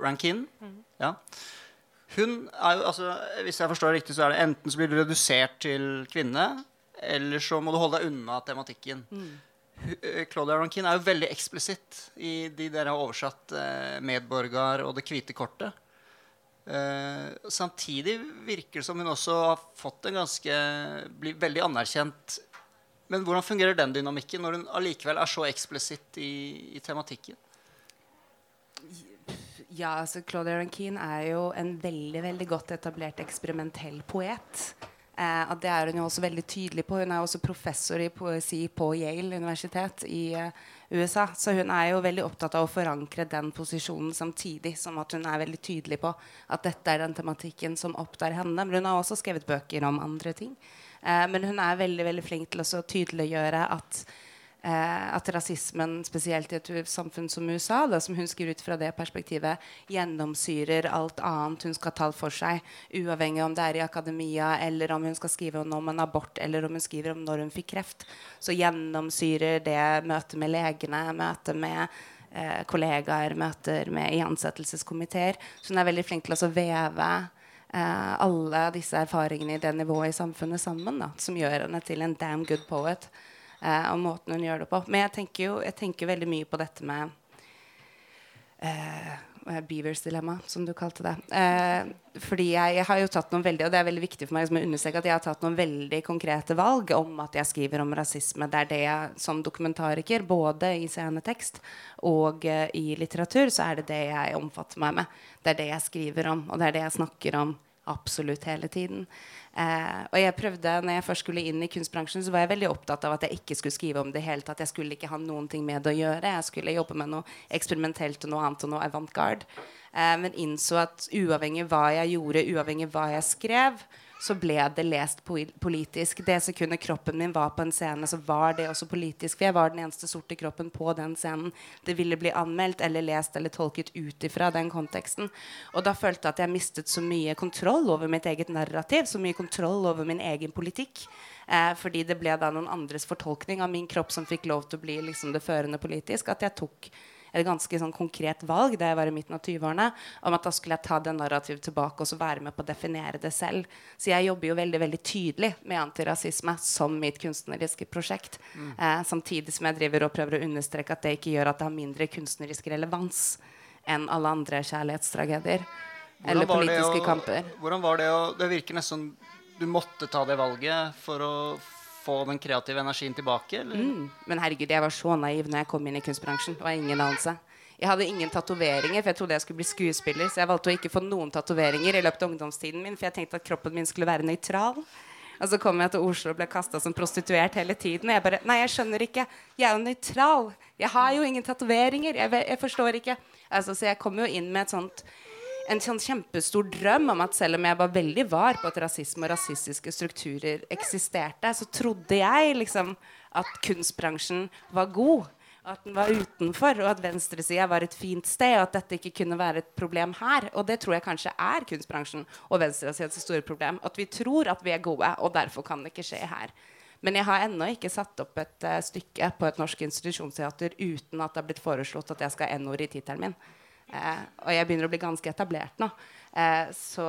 Rankin. Ja. Hun er jo, altså, Hvis jeg forstår det riktig, så er det enten så blir du redusert til kvinne, eller så må du holde deg unna tematikken. Mm. Claudia Rankin er jo veldig eksplisitt i de dere har oversatt eh, 'Medborger' og 'Det hvite kortet'. Uh, samtidig virker det som hun også har fått en ganske blir veldig anerkjent. Men hvordan fungerer den dynamikken når hun allikevel er så eksplisitt i, i, tematikken? Ja, altså Claudia Rankine er jo en veldig veldig godt etablert eksperimentell poet. Eh, det er hun jo også veldig tydelig på. Hun er også professor i poesi på Yale universitet i eh, USA. Så hun er jo veldig opptatt av å forankre den posisjonen samtidig som at hun er veldig tydelig på at dette er den tematikken som opptar henne. Men hun har også skrevet bøker om andre ting. Eh, men hun er veldig, veldig flink til å tydeliggjøre at eh, at rasismen, spesielt i et samfunn som USA, da, som hun skriver ut fra det perspektivet, gjennomsyrer alt annet hun skal ta for seg, uavhengig om det er i akademia, eller om hun skal skrive om en abort, eller om hun skriver om når hun fikk kreft. Så gjennomsyrer det møtet med legene, møtet med eh, kollegaer, møter med i ansettelseskomiteer. Så hun er veldig flink til å veve eh, alle disse erfaringene i det nivået i samfunnet sammen, da, som gjør henne til en damn good poet og måten hun gjør det på. Men jeg tenker jo jeg tenker veldig mye på dette med eh, Beavers dilemma, som du kalte det. Eh, fordi jeg, jeg, har jo tatt noen veldig Og det er veldig viktig for meg å at jeg har tatt noen veldig konkrete valg om at jeg skriver om rasisme. Det er det jeg som dokumentariker, både i scenetekst og eh, i litteratur, så er det det jeg omfatter meg med. Det er det jeg skriver om, og det er det jeg snakker om absolutt hele tiden. Eh, og jeg prøvde, når jeg først skulle inn i kunstbransjen, så var jeg veldig opptatt av at jeg ikke skulle skrive om det hele tatt. Jeg skulle ikke ha noen ting med det å gjøre. Jeg skulle jobbe med noe eksperimentelt og noe annet og noe avantgarde. Eh, men innså at uavhengig hva jeg gjorde, uavhengig hva jeg skrev, så ble det lest politisk. Det sekundet kroppen min var på en scene, så var det også politisk. For jeg var den eneste sorte kroppen på den scenen. Det ville bli anmeldt eller lest eller tolket ut ifra den konteksten. Og da følte jeg at jeg mistet så mye kontroll over mitt eget narrativ, så mye kontroll over min egen politikk. Eh, fordi det ble da noen andres fortolkning av min kropp som fikk lov til å bli liksom, det førende politisk, at jeg tok et ganske sånn konkret valg da jeg var i midten av 20-årene, om at da skulle jeg ta det narrativet tilbake og så være med på å definere det selv. Så jeg jobber jo veldig veldig tydelig med antirasisme som mitt kunstneriske prosjekt. Mm. Eh, samtidig som jeg driver og prøver å understreke at det ikke gjør at det har mindre kunstnerisk relevans enn alle andre kjærlighetstragedier. Eller politiske å, kamper. Hvordan var det å Det virker nesten du måtte ta det valget for å få den kreative energien tilbake? Mm. Men herregud, jeg var så naiv når jeg kom inn i kunstbransjen. Det var ingen anelse. Jeg hadde ingen tatoveringer, for jeg trodde jeg skulle bli skuespiller. Så jeg valgte å ikke få noen tatoveringer i løpet av ungdomstiden min, for jeg tenkte at kroppen min skulle være nøytral. Og så kom jeg til Oslo og ble kasta som prostituert hele tiden. Og jeg bare Nei, jeg skjønner ikke. Jeg er jo nøytral. Jeg har jo ingen tatoveringer. Jeg, jeg, forstår ikke. Altså, så jeg kom jo inn med et sånt en sånn kjempestor drøm om at selv om jeg var veldig var på at rasisme og rasistiske strukturer eksisterte, så trodde jeg liksom at kunstbransjen var god. At den var utenfor, og at venstresida var et fint sted. Og at dette ikke kunne være et problem her. Og det tror jeg kanskje er kunstbransjen og venstresidas store problem. At vi tror at vi er gode, og derfor kan det ikke skje her. Men jeg har ennå ikke satt opp et uh, stykke på et norsk institusjonsteater uten at det har blitt foreslått at jeg skal ha N-ord i tittelen min. Uh, og jeg begynner å bli ganske etablert nå. Eh, så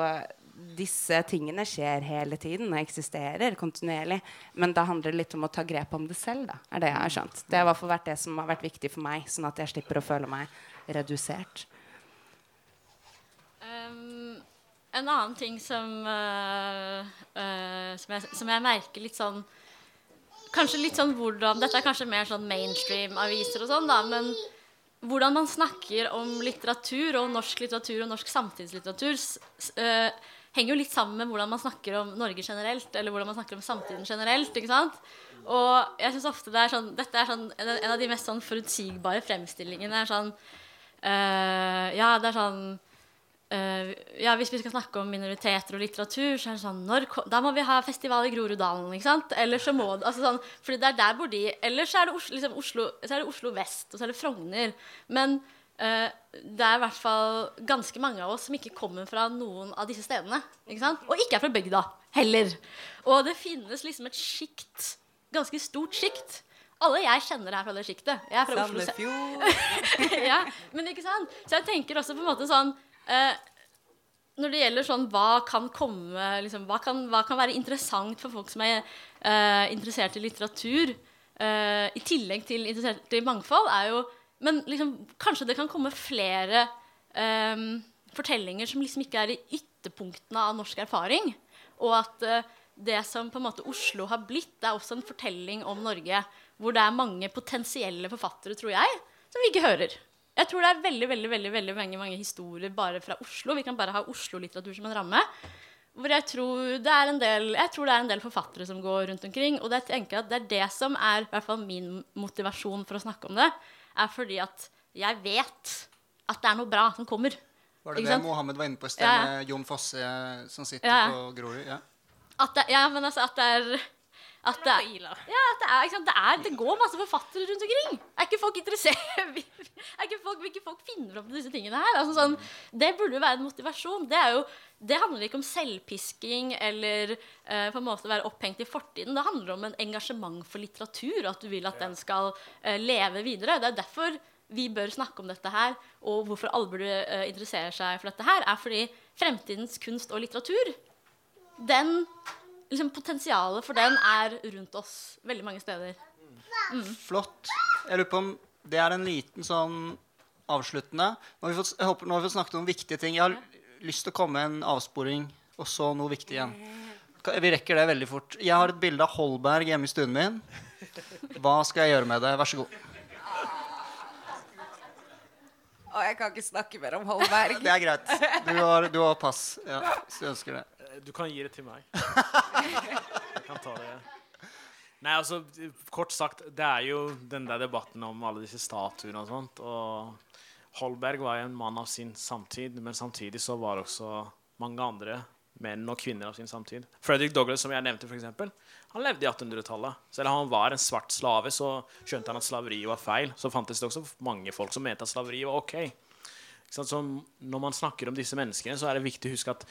disse tingene skjer hele tiden og eksisterer kontinuerlig. Men da handler det litt om å ta grep om det selv. da, er Det jeg har skjønt. Det har i hvert fall vært det som har vært viktig for meg, sånn at jeg slipper å føle meg redusert. Um, en annen ting som, uh, uh, som, jeg, som jeg merker litt sånn Kanskje litt sånn hvordan Dette er kanskje mer sånn mainstream-aviser og sånn, da, men hvordan man snakker om litteratur og norsk litteratur og norsk samtidslitteratur, uh, henger jo litt sammen med hvordan man snakker om Norge generelt, eller hvordan man snakker om samtiden generelt. ikke sant? Og jeg synes ofte det er sånn, Dette er sånn, en, en av de mest sånn forutsigbare fremstillingene. er sånn, uh, Ja, det er sånn Uh, ja, Hvis vi skal snakke om minoriteter og litteratur, så er det sånn når, Da må vi ha festival i Groruddalen. ikke sant? Eller så må det, altså sånn, fordi det er der bor de. Eller så er det Oslo, liksom Oslo, så er det Oslo vest, og så er det Frogner. Men uh, det er i hvert fall ganske mange av oss som ikke kommer fra noen av disse stedene. ikke sant? Og ikke er fra bygda heller. Og det finnes liksom et sjikt, ganske stort sjikt. Alle jeg kjenner er fra det sjiktet. Jeg er fra Oslo. ja, men ikke sant? Så jeg tenker også på en måte sånn Uh, når det gjelder sånn hva kan komme liksom, hva, kan, hva, kan, være interessant for folk som er eh, interessert i litteratur, eh, i tillegg til interessert i mangfold, er jo Men liksom, kanskje det kan komme flere um, fortellinger som liksom ikke er i ytterpunktene av norsk erfaring. Og at det som på en måte Oslo har blitt, det er også en fortelling om Norge hvor det er mange potensielle forfattere, tror jeg, som vi ikke hører. Jeg tror det er veldig veldig, veldig, veldig mange, mange historier bare fra Oslo. Vi kan bare ha Oslo-litteratur som en ramme. Hvor jeg tror, det er en del, jeg tror det er en del forfattere som går rundt omkring. Og det, jeg at det er det som er i hvert fall min motivasjon for å snakke om det. Er fordi at jeg vet at det er noe bra som kommer. Var det det Mohammed var inne på i sted, ja. med Jon Fosse som sitter ja. på Grorud? Ja. Det, ja, men altså at det er at det, ja, at det, er, det, er, det, går masse forfattere rundt omkring. Er ikke folk interessert? er ikke folk, vil ikke folk finne opp disse tingene her? Altså, sånn, det burde jo være en motivasjon. Det, jo, det handler ikke om selvpisking eller uh, på en måte være opphengt i fortiden. Det handler om en engasjement for litteratur, og at du vil at den skal uh, leve videre. Det er derfor vi bør snakke om dette her, og hvorfor alle burde uh, interessere seg for dette her, er fordi fremtidens kunst og litteratur, den liksom, Potensialet for den er rundt oss veldig mange steder. Mm. Flott. Jeg lurer på om det er en liten sånn avsluttende Nå har vi fått, håper, nå har vi fått snakket om viktige ting. Jeg har lyst til å komme med en avsporing, og så noe viktig igjen. Vi rekker det veldig fort. Jeg har et bilde av Holberg hjemme i stuen min. Hva skal jeg gjøre med det? Vær så god. Og jeg kan ikke snakke mer om Holberg. det er greit. Du har, du har pass ja, hvis du ønsker det. Du kan gi det til meg. Jeg kan ta det. Nei, altså, Kort sagt, det er jo den der debatten om alle disse statuene og sånt. Og Holberg var jo en mann av sin samtid, men samtidig så var det også mange andre menn og kvinner av sin samtid. Frederick Douglas, som jeg nevnte, for eksempel, han levde i 1800-tallet. Selv om han var en svart slave, så skjønte han at slaveri var feil. Så fantes det også mange folk som mente at slaveri var ok. Så når man snakker om disse menneskene, så er det viktig å huske at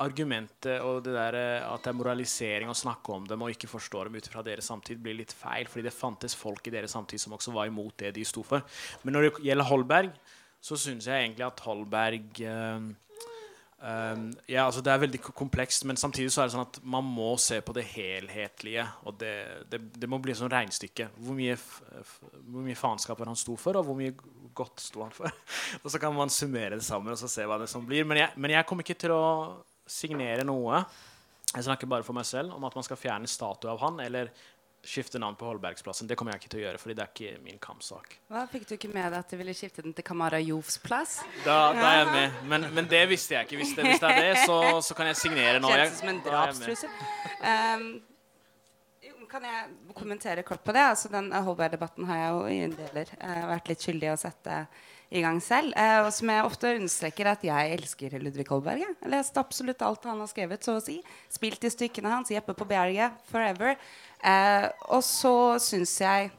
argumentet og det der eh, at det er moralisering å snakke om dem og ikke forstå dem ut fra deres samtid, blir litt feil. Fordi det fantes folk i deres samtid som også var imot det de sto for. Men når det gjelder Holberg, så syns jeg egentlig at Holberg uh, um, ja, altså Det er veldig komplekst, men samtidig så er det sånn at man må se på det helhetlige. Og det, det, det må bli et sånn regnestykke. Hvor mye, hvor mye faenskap han sto for, og hvor mye godt sto han for. og så kan man summere det sammen og så se hva det som blir. Men jeg, men jeg kommer ikke til å signere noe Jeg snakker bare for meg selv om at man skal fjerne statue av han eller skifte navn på Holbergsplassen. Det kommer jeg ikke til å gjøre, fordi det er ikke min kampsak. Hva Fikk du ikke med deg at du ville skifte den til Kamara Jovs plass? Da, da, er jeg med. Men, men, det visste jeg ikke. Hvis det, hvis det er det, så, så, kan jeg signere nå. Kjennes som en drapstrussel. Um, kan jeg kommentere kort på det? Altså, den Holberg-debatten har jeg jo i deler uh, vært litt skyldig i å sette i gang selv. Eh, og som jeg ofte understreker at jeg elsker Ludvig Holberg. Jeg har lest absolutt alt han har skrevet, så å si. Spilt i stykkene hans. Jeppe på berget. Forever. Eh, og så syns jeg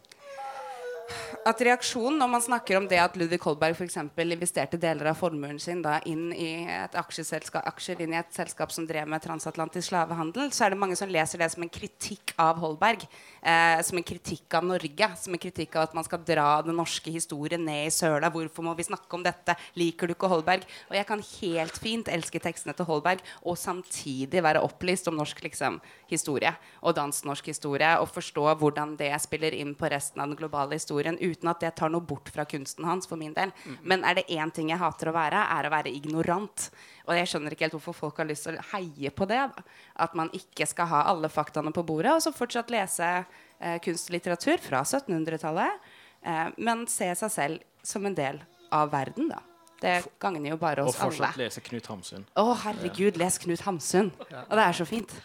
at reaksjonen når man snakker om det at Ludvig Holberg eksempel, investerte deler av formuen sin da, inn i et aksjer inn i et selskap som drev med transatlantisk slavehandel, så er det mange som leser det som en kritikk av Holberg. Eh, som en kritikk av Norge. Som en kritikk av at man skal dra den norske historien ned i søla. Hvorfor må vi snakke om dette? Liker du ikke Holberg? Og jeg kan helt fint elske tekstene til Holberg og samtidig være opplyst om norsk liksom, historie og dansk norsk historie og forstå hvordan det spiller inn på resten av den globale historien uten at det tar noe bort fra kunsten hans for min del. Mm. Men er det én ting jeg hater å være, er å være ignorant. Og jeg skjønner ikke helt hvorfor folk har lyst til å heie på det. Da. At man ikke skal ha alle faktaene på bordet, og så fortsatt lese eh, kunstlitteratur fra 1700-tallet. Eh, men se seg selv som en del av verden, da. Det gagner jo bare oss alle. Og fortsatt alle. lese Knut Hamsun. Å, herregud, les Knut Hamsun. Og det er så fint.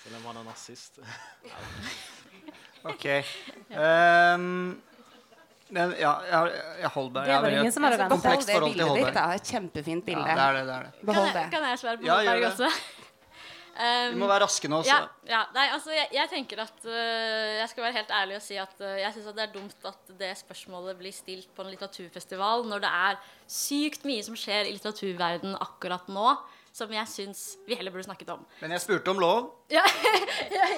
Selv om han er nazist. ok. Um, men ja, jeg, jeg Holberg Det var ingen som hadde ventet. Behold det bildet ditt. da, Et kjempefint bilde. Ja, det er det, det er det. Behold det. Kan jeg svare på ja, Holberg også? Um, Vi må være raske nå. Ja, ja, nei, altså, jeg, jeg tenker at uh, Jeg skal være helt ærlig og si at uh, jeg syns det er dumt at det spørsmålet blir stilt på en litteraturfestival når det er sykt mye som skjer i litteraturverdenen akkurat nå som jeg syns vi heller burde snakket om. Men jeg spurte om lov. Ja,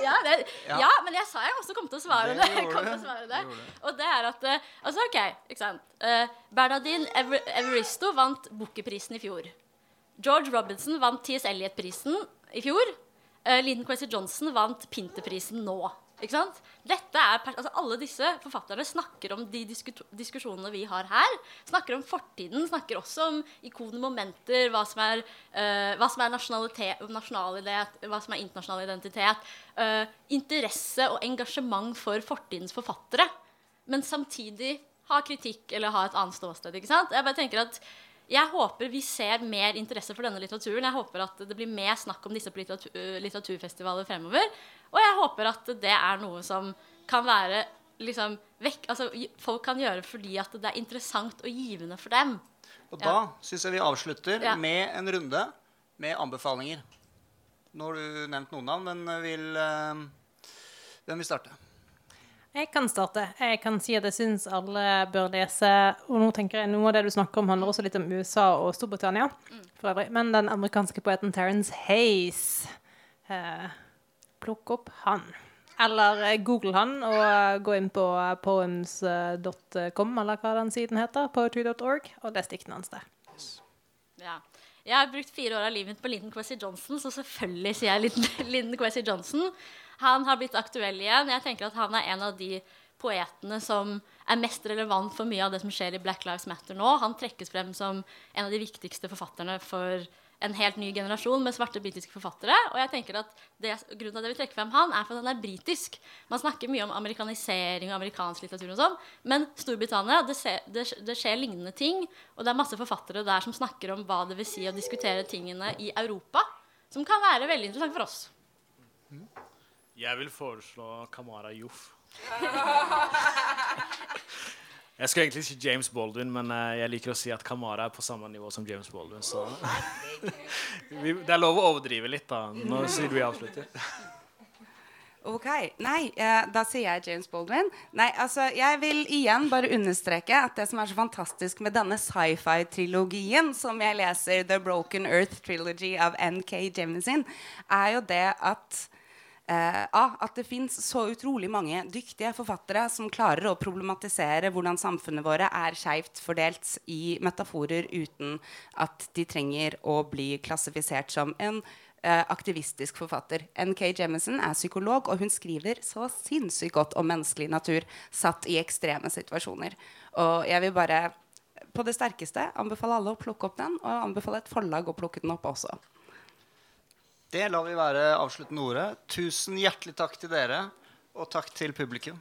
ja, det, ja. ja men jeg sa jeg også kom til å svare det. det. Til å svare det. Og det er at uh, Altså, OK, ikke sant. Uh, Bernadine Ever Everisto vant Booker-prisen i fjor. George Robinson vant T.S. Eliot-prisen i fjor. Uh, Lyndon Quessy Johnson vant Pinter-prisen nå. Ikke sant? Dette er, altså alle disse forfatterne snakker om de diskusjonene vi har her. Snakker om fortiden, snakker også om ikoner, momenter, hva som er, uh, hva som er nasjonalitet, hva som er internasjonal identitet. Uh, interesse og engasjement for fortidens forfattere. Men samtidig ha kritikk eller ha et annet ståsted. ikke sant? Jeg bare tenker at jeg håper vi ser mer interesse for denne litteraturen. Jeg håper at det blir mer snakk om disse på litteratur, litteraturfestivaler fremover. Og jeg håper at det er noe som kan være liksom vekk Altså folk kan gjøre fordi at det er interessant og givende for dem. Og da ja. syns jeg vi avslutter ja. med en runde med anbefalinger. Nå har du nevnt noen navn, men vil uh, Hvem vil starte? Jeg kan starte. Jeg kan si at jeg syns alle bør lese Og nå tenker jeg noe av det du snakker om, handler også litt om USA og Storbritannia. Mm. for øvrig, Men den amerikanske poeten Terence Hayes eh, Plukk opp han. Eller eh, google han og eh, gå inn på eh, poems.com, eller hva den siden heter, poetry.org, og les diktene hans der. Yes. Ja. Jeg har brukt fire år av livet mitt på Linden Quessy Johnson, så selvfølgelig sier jeg Linden Quessy Johnson. Han har blitt aktuell igjen. Jeg tenker at han er en av de poetene som er mest relevant for mye av det som skjer i Black Lives Matter nå. Han trekkes frem som en av de viktigste forfatterne for en helt ny generasjon med svarte britiske forfattere. Og jeg tenker at det, grunnen til at jeg vil trekke frem han, er for at han er britisk. Man snakker mye om amerikanisering og amerikansk litteratur og sånn, men Storbritannia, det, ser, det, det, skjer lignende ting. Og det er masse forfattere der som snakker om hva det vil si å diskutere tingene i Europa, som kan være veldig interessant for oss. Jeg vil foreslå Kamara Joff. Jeg skulle egentlig si James Baldwin, men eh, jeg liker å si at Kamara er på samme nivå som James Baldwin. Så det er lov å overdrive litt, da. Nå sier vi avslutter. Ok. Nei, eh, da sier jeg James Baldwin. Nei, altså, Jeg vil igjen bare understreke at det som er så fantastisk med denne sci-fi-trilogien som jeg leser, The Broken Earth Trilogy av NK Jemisin, er jo det at eh, at det fins så utrolig mange dyktige forfattere som klarer å problematisere hvordan samfunnet våre er skeivt fordelt i metaforer uten at de trenger å bli klassifisert som en eh, aktivistisk forfatter. NK Jemison er psykolog, og hun skriver så sinnssykt godt om menneskelig natur satt i ekstreme situasjoner. Og jeg vil bare på det sterkeste anbefale alle å plukke opp den, og anbefale et forlag å plukke den opp også. Det lar vi være avsluttende ordet. Tusen hjertelig takk til dere, og takk til publikum.